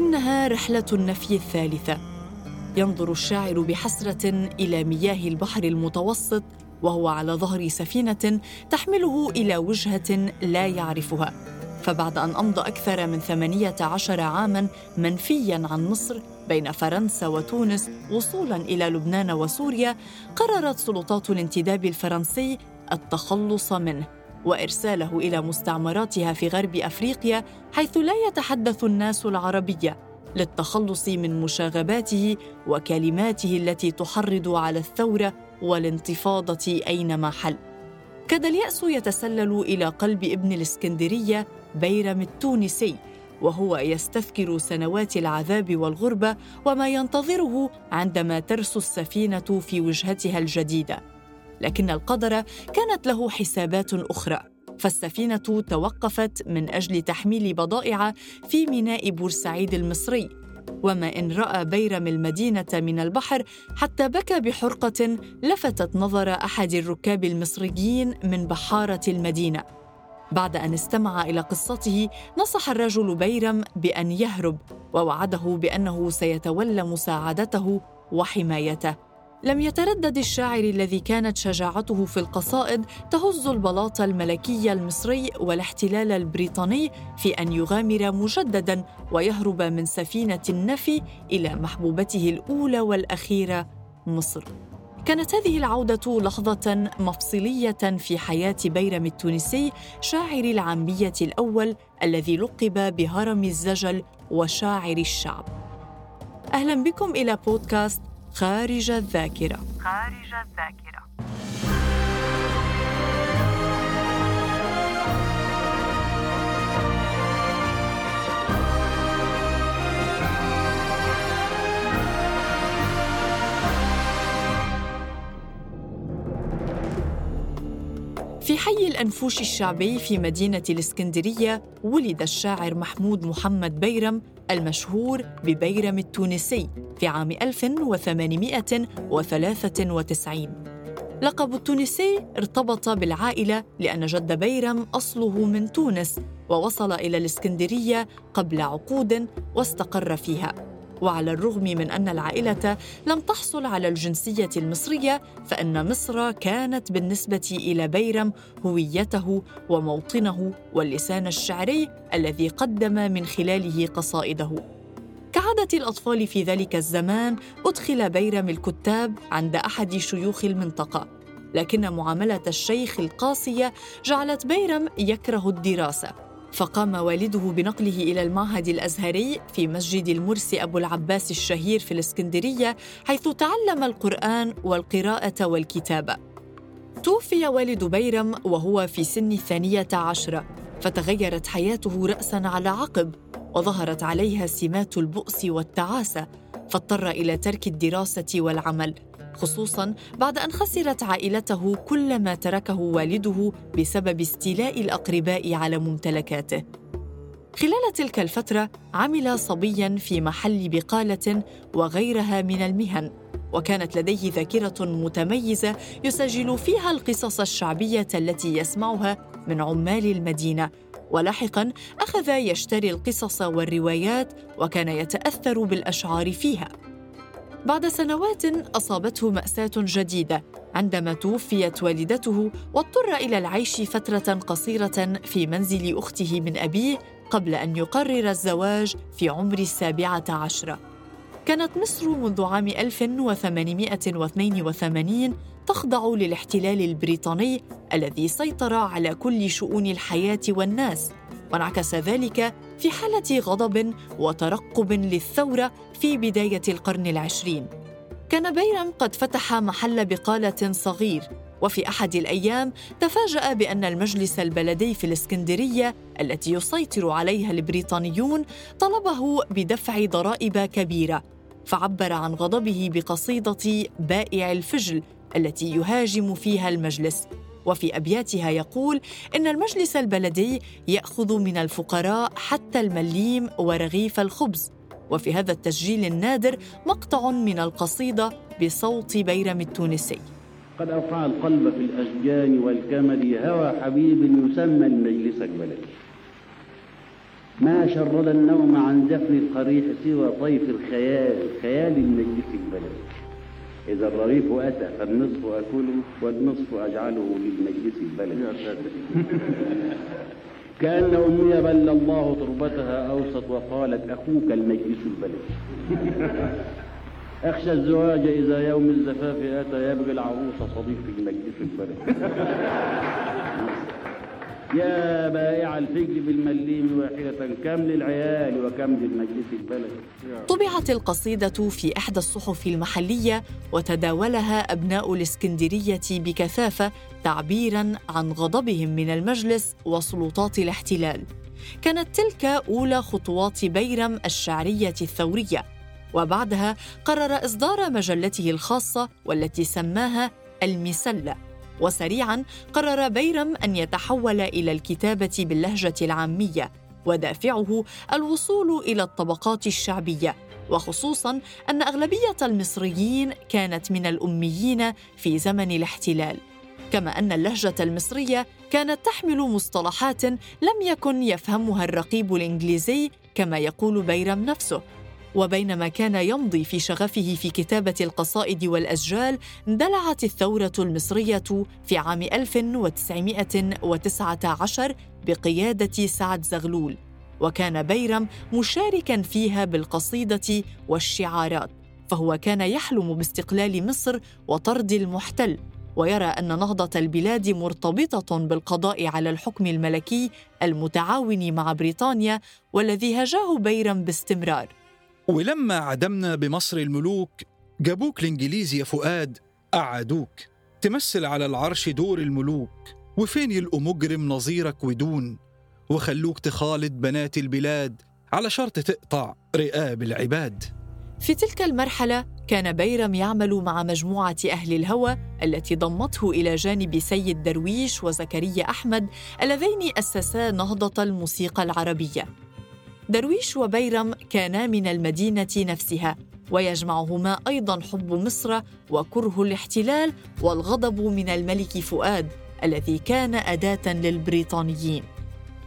إنها رحلة النفي الثالثة. ينظر الشاعر بحسرة إلى مياه البحر المتوسط وهو على ظهر سفينة تحمله إلى وجهة لا يعرفها. فبعد أن أمضى أكثر من ثمانية عشر عاماً منفياً عن مصر بين فرنسا وتونس وصولاً إلى لبنان وسوريا قررت سلطات الانتداب الفرنسي التخلص منه. وإرساله إلى مستعمراتها في غرب أفريقيا حيث لا يتحدث الناس العربيه للتخلص من مشاغباته وكلماته التي تحرض على الثورة والانتفاضة أينما حل. كاد اليأس يتسلل إلى قلب ابن الإسكندرية بيرم التونسي وهو يستذكر سنوات العذاب والغربة وما ينتظره عندما ترسو السفينة في وجهتها الجديدة. لكن القدر كانت له حسابات أخرى. فالسفينة توقفت من أجل تحميل بضائع في ميناء بورسعيد المصري. وما إن رأى بيرم المدينة من البحر حتى بكى بحرقة لفتت نظر أحد الركاب المصريين من بحارة المدينة. بعد أن استمع إلى قصته نصح الرجل بيرم بأن يهرب ووعده بأنه سيتولى مساعدته وحمايته. لم يتردد الشاعر الذي كانت شجاعته في القصائد تهز البلاط الملكي المصري والاحتلال البريطاني في أن يغامر مجددا ويهرب من سفينة النفي إلى محبوبته الأولى والأخيرة مصر. كانت هذه العودة لحظة مفصلية في حياة بيرم التونسي شاعر العامية الأول الذي لقب بهرم الزجل وشاعر الشعب. أهلا بكم إلى بودكاست خارج الذاكرة. خارج الذاكرة. في حي الأنفوش الشعبي في مدينة الإسكندرية ولد الشاعر محمود محمد بيرم المشهور ببيرم التونسي في عام 1893 لقب التونسي ارتبط بالعائلة لأن جد بيرم أصله من تونس ووصل إلى الإسكندرية قبل عقود واستقر فيها. وعلى الرغم من أن العائلة لم تحصل على الجنسية المصرية فإن مصر كانت بالنسبة إلى بيرم هويته وموطنه واللسان الشعري الذي قدم من خلاله قصائده. كعادة الأطفال في ذلك الزمان أدخل بيرم الكتاب عند أحد شيوخ المنطقة. لكن معاملة الشيخ القاسية جعلت بيرم يكره الدراسة. فقام والده بنقله إلى المعهد الأزهري في مسجد المرسي أبو العباس الشهير في الإسكندرية حيث تعلم القرآن والقراءة والكتابة توفي والد بيرم وهو في سن الثانية عشرة. فتغيرت حياته رأساً على عقب وظهرت عليها سمات البؤس والتعاسة فاضطر إلى ترك الدراسة والعمل. خصوصا بعد أن خسرت عائلته كل ما تركه والده بسبب استيلاء الأقرباء على ممتلكاته. خلال تلك الفترة عمل صبيا في محل بقالة وغيرها من المهن وكانت لديه ذاكرة متميزة يسجل فيها القصص الشعبية التي يسمعها من عمال المدينة. ولاحقا أخذ يشتري القصص والروايات وكان يتأثر بالأشعار فيها. بعد سنوات أصابته مأساة جديدة عندما توفيت والدته واضطر إلى العيش فترة قصيرة في منزل أخته من أبيه قبل أن يقرر الزواج في عمر السابعة عشرة. كانت مصر منذ عام 1882 تخضع للاحتلال البريطاني الذي سيطر على كل شؤون الحياة والناس. وانعكس ذلك في حالة غضب وترقب للثورة في بداية القرن العشرين. كان بيرم قد فتح محل بقالة صغير وفي أحد الأيام تفاجأ بأن المجلس البلدي في الإسكندرية التي يسيطر عليها البريطانيون طلبه بدفع ضرائب كبيرة فعبر عن غضبه بقصيدة بائع الفجل التي يهاجم فيها المجلس. وفي أبياتها يقول إن المجلس البلدي يأخذ من الفقراء حتى المليم ورغيف الخبز. وفي هذا التسجيل النادر مقطع من القصيدة بصوت بيرم التونسي. قد أوقع القلب في الأشجان والكمل هوى حبيب يسمى المجلس البلدي. ما شرد النوم عن دفن القريح سوى طيف الخيال خيال المجلس البلد إذا الرغيف أتى فالنصف أكله والنصف أجعله للمجلس البلد. كأن أمي بل الله تربتها أوسط وقالت أخوك المجلس البلد. أخشى الزواج إذا يوم الزفاف أتى يبغي العروس صديق في مجلس البلد. يا بائع الفجر بالمليم واحدة كم للعيال وكم للمجلس البلد. طبعت القصيدة في إحدى الصحف المحلية وتداولها أبناء الإسكندرية بكثافة تعبيراً عن غضبهم من المجلس وسلطات الاحتلال. كانت تلك أولى خطوات بيرم الشعرية الثورية. وبعدها قرر إصدار مجلته الخاصة والتي سماها المسلة. وسريعا قرر بيرم أن يتحول إلى الكتابة باللهجة العامية ودافعه الوصول إلى الطبقات الشعبية. وخصوصا أن أغلبية المصريين كانت من الأميين في زمن الاحتلال. كما أن اللهجة المصرية كانت تحمل مصطلحات لم يكن يفهمها الرقيب الإنجليزي كما يقول بيرم نفسه. وبينما كان يمضي في شغفه في كتابة القصائد والأسجال اندلعت الثورة المصرية في عام 1919 بقيادة سعد زغلول وكان بيرم مشاركا فيها بالقصيدة والشعارات فهو كان يحلم باستقلال مصر وطرد المحتل ويرى أن نهضة البلاد مرتبطة بالقضاء على الحكم الملكي المتعاون مع بريطانيا والذي هجاه بيرم باستمرار. ولما عدمنا بمصر الملوك جابوك الانجليز يا فؤاد قعدوك تمثل على العرش دور الملوك. وفين يلقوا مجرم نظيرك ودون؟ وخلوك تخالط بنات البلاد على شرط تقطع رقاب العباد. في تلك المرحلة كان بيرم يعمل مع مجموعة أهل الهوى التي ضمته إلى جانب سيد درويش وزكريا أحمد اللذين أسسا نهضة الموسيقى العربية. درويش وبيرم كانا من المدينة نفسها ويجمعهما أيضا حب مصر وكره الاحتلال والغضب من الملك فؤاد الذي كان أداة للبريطانيين.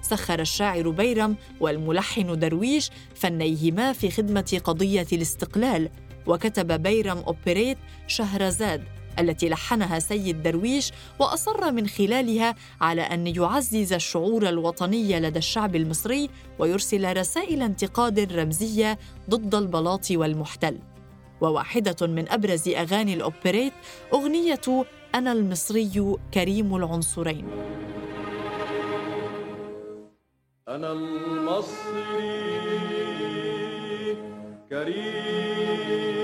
سخر الشاعر بيرم والملحن درويش فنيهما في خدمة قضية الاستقلال وكتب بيرم أوبريت شهرزاد التي لحنها سيد درويش وأصر من خلالها على أن يعزز الشعور الوطني لدى الشعب المصري ويرسل رسائل انتقاد رمزية ضد البلاط والمحتل. وواحدة من أبرز أغاني الأوبريت أغنية أنا المصري كريم العنصرين. أنا المصري كريم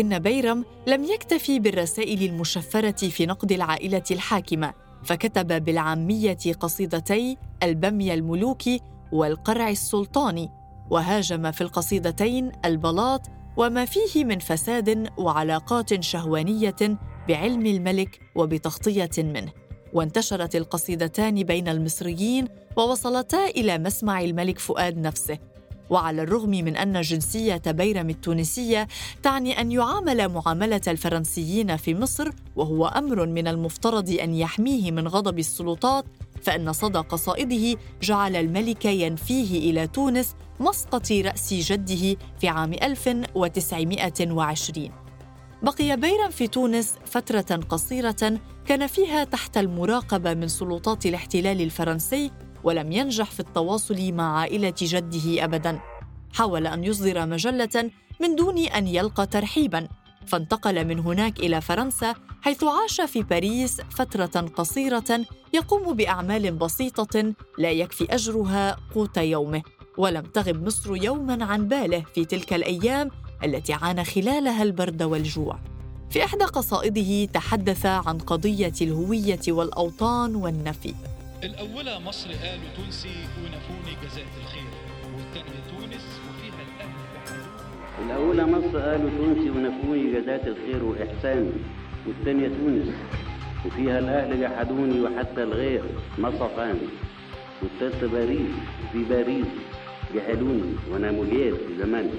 لكن بيرم لم يكتفي بالرسائل المشفرة في نقد العائلة الحاكمة فكتب بالعامية قصيدتي البمي الملوكي والقرع السلطاني وهاجم في القصيدتين البلاط وما فيه من فساد وعلاقات شهوانية بعلم الملك وبتغطية منه. وانتشرت القصيدتان بين المصريين ووصلتا إلى مسمع الملك فؤاد نفسه. وعلى الرغم من أن جنسية بيرم التونسية تعني أن يعامل معاملة الفرنسيين في مصر وهو أمر من المفترض أن يحميه من غضب السلطات فإن صدى قصائده جعل الملك ينفيه إلى تونس مسقط رأس جده في عام 1920 بقي بيرم في تونس فترة قصيرة كان فيها تحت المراقبة من سلطات الاحتلال الفرنسي ولم ينجح في التواصل مع عائلة جده أبداً. حاول أن يصدر مجلة من دون أن يلقى ترحيباً، فانتقل من هناك إلى فرنسا حيث عاش في باريس فترة قصيرة يقوم بأعمال بسيطة لا يكفي أجرها قوت يومه. ولم تغب مصر يوما عن باله في تلك الأيام التي عانى خلالها البرد والجوع في إحدى قصائده تحدث عن قضية الهوية والأوطان والنفي الأولى مصر قالوا تونسي ونفوني جزاء الخير. والثانية تونس وفيها الأهل. الأولى مصر قالوا تونسي ونفوني جزاء الخير وإحسان. والثانية تونس وفيها الأهل جحدوني وحتى الغير مصفان والثالثة باريس في باريس جهلوني وأنا مولييرا في زمان.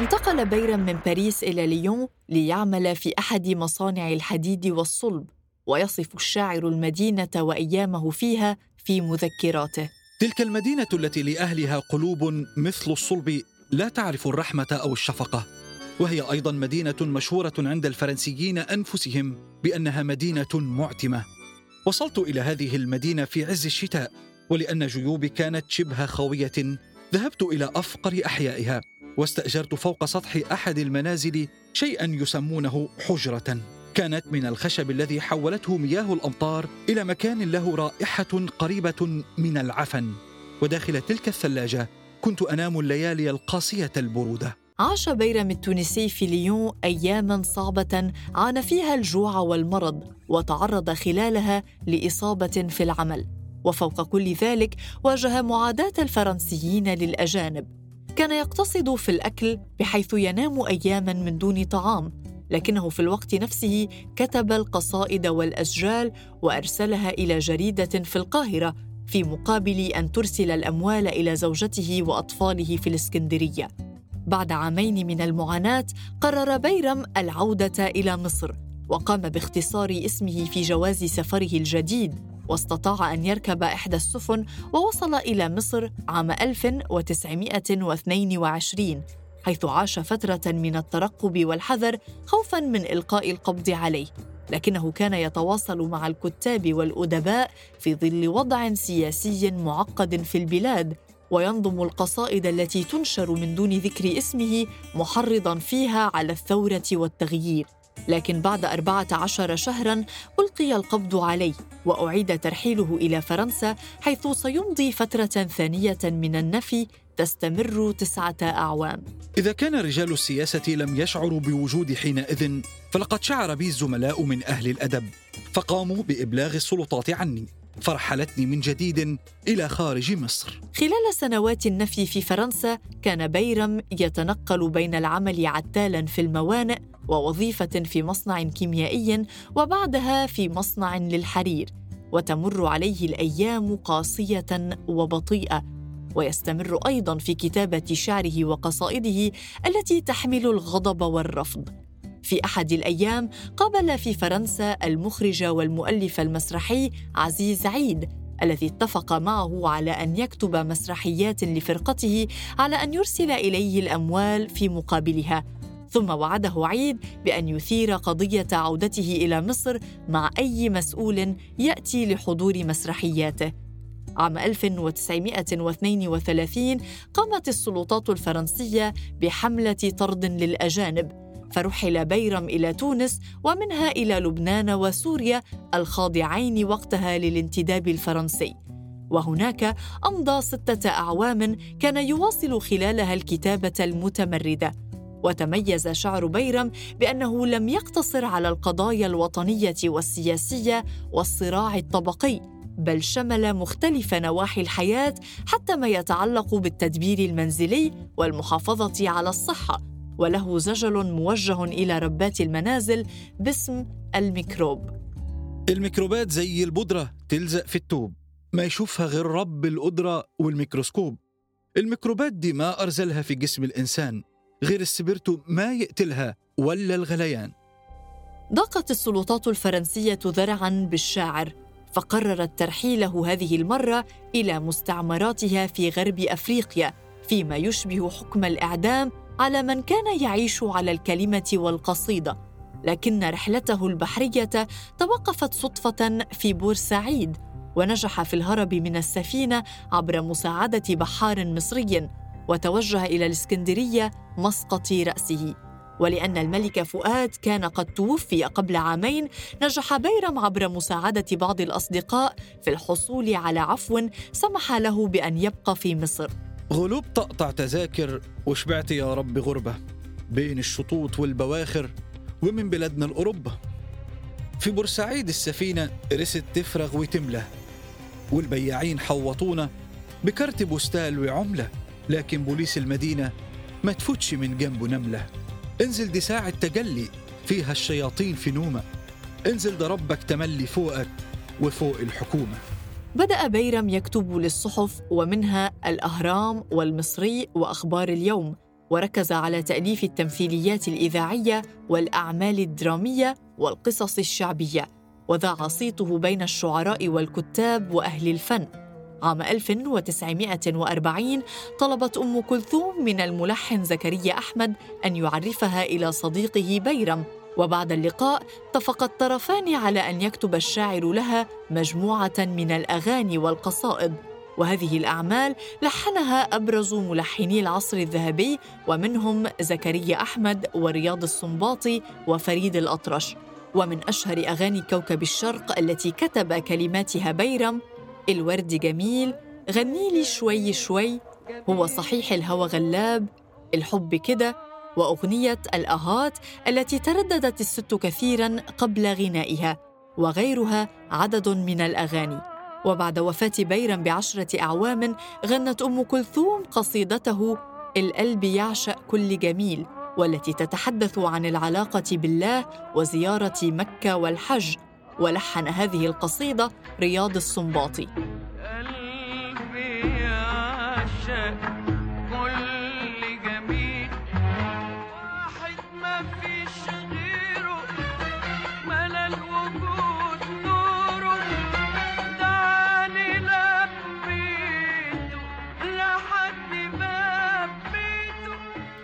انتقل بيرم من باريس إلى ليون ليعمل في أحد مصانع الحديد والصلب. ويصف الشاعر المدينة وأيامه فيها في مذكراته. تلك المدينة التي لأهلها قلوب مثل الصلب لا تعرف الرحمة أو الشفقة وهي أيضا مدينة مشهورة عند الفرنسيين أنفسهم بأنها مدينة معتمة. وصلت إلى هذه المدينة في عز الشتاء ولأن جيوبي كانت شبه خاوية ذهبت إلى أفقر أحيائها واستأجرت فوق سطح أحد المنازل شيئا يسمونه حجرة. كانت من الخشب الذي حولته مياه الأمطار إلى مكان له رائحة قريبة من العفن. وداخل تلك الثلاجة كنت أنام الليالي القاسية البرودة. عاش بيرم التونسي في ليون اياما صعبة عانى فيها الجوع والمرض وتعرض خلالها لإصابة في العمل. وفوق كل ذلك واجه معاداة الفرنسيين للأجانب. كان يقتصد في الأكل بحيث ينام اياما من دون طعام. لكنه في الوقت نفسه كتب القصائد والاشجال وأرسلها إلى جريدة في القاهرة في مقابل أن ترسل الأموال إلى زوجته وأطفاله في الإسكندرية. بعد عامين من المعاناة قرر بيرم العودة إلى مصر وقام باختصار اسمه في جواز سفره الجديد واستطاع أن يركب إحدى السفن ووصل إلى مصر عام 1922 حيث عاش فترة من الترقب والحذر خوفا من إلقاء القبض عليه. لكنه كان يتواصل مع الكتاب والأدباء في ظل وضع سياسي معقد في البلاد وينظم القصائد التي تنشر من دون ذكر اسمه محرضا فيها على الثورة والتغيير. لكن بعد أربعة عشر شهراً ألقي القبض عليه وأعيد ترحيله إلى فرنسا حيث سيمضي فترة ثانية من النفي تستمر تسعة أعوام. إذا كان رجال السياسة لم يشعروا بوجودي حينئذ فلقد شعر بي الزملاء من أهل الأدب. فقاموا بإبلاغ السلطات عني. فرحلتني من جديد إلى خارج مصر. خلال سنوات النفي في فرنسا كان بيرم يتنقل بين العمل عتالا في الموانئ ووظيفة في مصنع كيميائي وبعدها في مصنع للحرير. وتمر عليه الأيام قاسية وبطيئة. ويستمر أيضا في كتابة شعره وقصائده التي تحمل الغضب والرفض. في أحد الأيام قابل في فرنسا المخرج والمؤلف المسرحي عزيز عيد الذي اتفق معه على أن يكتب مسرحيات لفرقته على أن يرسل إليه الأموال في مقابلها. ثم وعده عيد بأن يثير قضية عودته إلى مصر مع أي مسؤول يأتي لحضور مسرحياته. عام 1932 قامت السلطات الفرنسية بحملة طرد للأجانب فرحل بيرم إلى تونس ومنها إلى لبنان وسوريا الخاضعين وقتها للانتداب الفرنسي. وهناك أمضى ستة أعوام كان يواصل خلالها الكتابة المتمردة. وتميز شعر بيرم بأنه لم يقتصر على القضايا الوطنية والسياسية والصراع الطبقي بل شمل مختلف نواحي الحياة حتى ما يتعلق بالتدبير المنزلي والمحافظة على الصحة وله زجل موجه إلى ربات المنازل باسم الميكروب. الميكروبات زي البودرة تلزق في التوب ما يشوفها غير رب القدرة والميكروسكوب. الميكروبات دي ما أرزلها في جسم الإنسان غير السبرتو ما يقتلها ولا الغليان. ضاقت السلطات الفرنسية ذرعا بالشاعر فقررت ترحيله هذه المرة إلى مستعمراتها في غرب أفريقيا فيما يشبه حكم الإعدام على من كان يعيش على الكلمة والقصيدة. لكن رحلته البحرية توقفت صدفة في بورسعيد ونجح في الهرب من السفينة عبر مساعدة بحار مصري وتوجه إلى الإسكندرية مسقط رأسه. ولأن الملك فؤاد كان قد توفي قبل عامين نجح بيرم عبر مساعدة بعض الأصدقاء في الحصول على عفو سمح له بأن يبقى في مصر. غلوب تقطع تذاكر وشبعت يا رب غربة؟ بين الشطوط والبواخر ومن بلادنا الأوروبا. في بورسعيد السفينة رست تفرغ وتملى والبياعين حوطونا بكرت بوستال وعملة لكن بوليس المدينة ما تفوتش من جنبه نملة. انزل دي ساعة تجلي فيها الشياطين في نومة. انزل ده ربك تملي فوقك وفوق الحكومة. بدأ بيرم يكتب للصحف ومنها الأهرام والمصري وأخبار اليوم وركز على تأليف التمثيليات الإذاعية والأعمال الدرامية والقصص الشعبية وذاع صيته بين الشعراء والكتاب وأهل الفن. عام 1940 طلبت أم كلثوم من الملحن زكريا أحمد أن يعرفها إلى صديقه بيرم. وبعد اللقاء اتفق الطرفان على أن يكتب الشاعر لها مجموعة من الأغاني والقصائد. وهذه الأعمال لحنها أبرز ملحني العصر الذهبي ومنهم زكريا أحمد ورياض السنباطي وفريد الأطرش. ومن أشهر أغاني كوكب الشرق التي كتب كلماتها بيرم الورد جميل غني لي شوي شوي. هو صحيح الهوى غلاب الحب كده وأغنية الأهات التي ترددت الست كثيراً قبل غنائها وغيرها عدد من الأغاني. وبعد وفاة بيرم بعشرة أعوام غنت أم كلثوم قصيدته القلب يعشق كل جميل والتي تتحدث عن العلاقة بالله وزيارة مكة والحج. ولحن هذه القصيدة رياض السنباطي.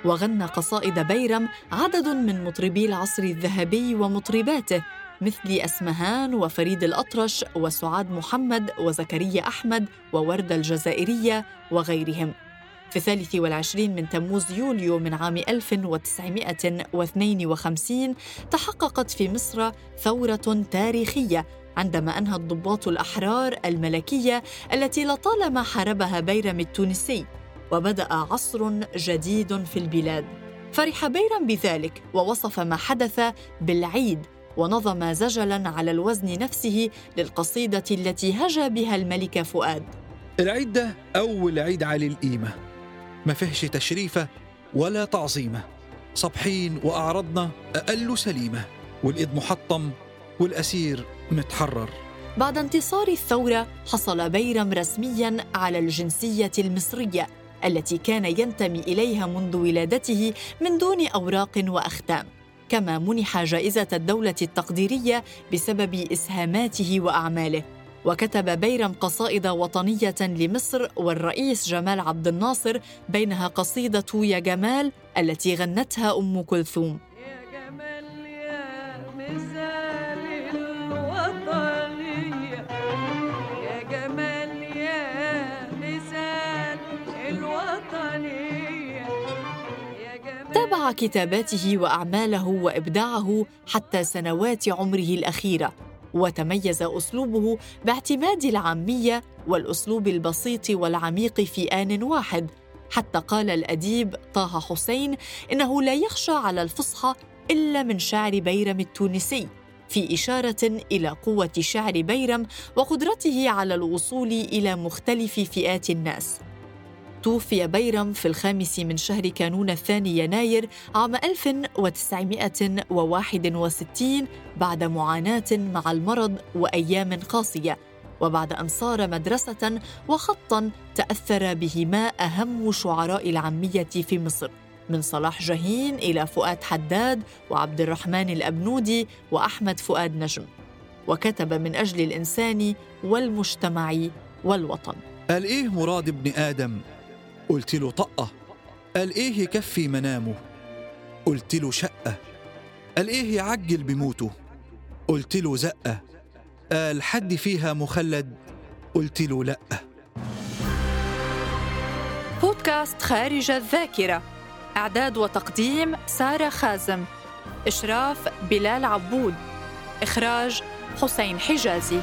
وغنى قصائد بيرم عدد من مطربي العصر الذهبي ومطرباته مثل أسمهان وفريد الأطرش وسعاد محمد وزكريا أحمد ووردة الجزائرية وغيرهم. في الثالث والعشرين من تموز يوليو من عام 1952 تحققت في مصر ثورة تاريخية عندما أنهى الضباط الأحرار الملكية التي لطالما حاربها بيرم التونسي وبدأ عصر جديد في البلاد. فرح بيرم بذلك ووصف ما حدث بالعيد ونظم زجلا على الوزن نفسه للقصيدة التي هجا بها الملك فؤاد. العيد ده أول عيد عالي القيمة ما فيهش تشريفة ولا تعظيمة. صبحين وأعرضنا أقل سليمة والإيد محطم والأسير متحرر. بعد انتصار الثورة حصل بيرم رسميا على الجنسية المصرية التي كان ينتمي إليها منذ ولادته من دون أوراق وأختام. كما منح جائزة الدولة التقديرية بسبب إسهاماته وأعماله. وكتب بيرم قصائد وطنية لمصر والرئيس جمال عبد الناصر بينها قصيدة يا جمال التي غنتها أم كلثوم. كتاباته وأعماله وإبداعه حتى سنوات عمره الأخيرة. وتميز أسلوبه باعتماد العامية والأسلوب البسيط والعميق في آن واحد. حتى قال الأديب طه حسين إنه لا يخشى على الفصحى إلا من شعر بيرم التونسي في إشارة إلى قوة شعر بيرم وقدرته على الوصول إلى مختلف فئات الناس. توفي بيرم في الخامس من شهر كانون الثاني يناير عام 1961 بعد معاناة مع المرض وأيام قاسية. وبعد أن صار مدرسة وخطا تأثر بهما أهم شعراء العامية في مصر من صلاح جاهين إلى فؤاد حداد وعبد الرحمن الأبنودي وأحمد فؤاد نجم. وكتب من أجل الإنسان والمجتمع والوطن. قال إيه مراد ابن آدم؟ قلت له طقة قال إيه يكفي منامه؟ قلت له شقة. قال إيه يعجل بموته؟ قلت له زقة. قال حد فيها مخلد؟ قلت له لأ. بودكاست خارج الذاكرة. إعداد وتقديم سارة خازم. إشراف بلال عبود. إخراج حسين حجازي.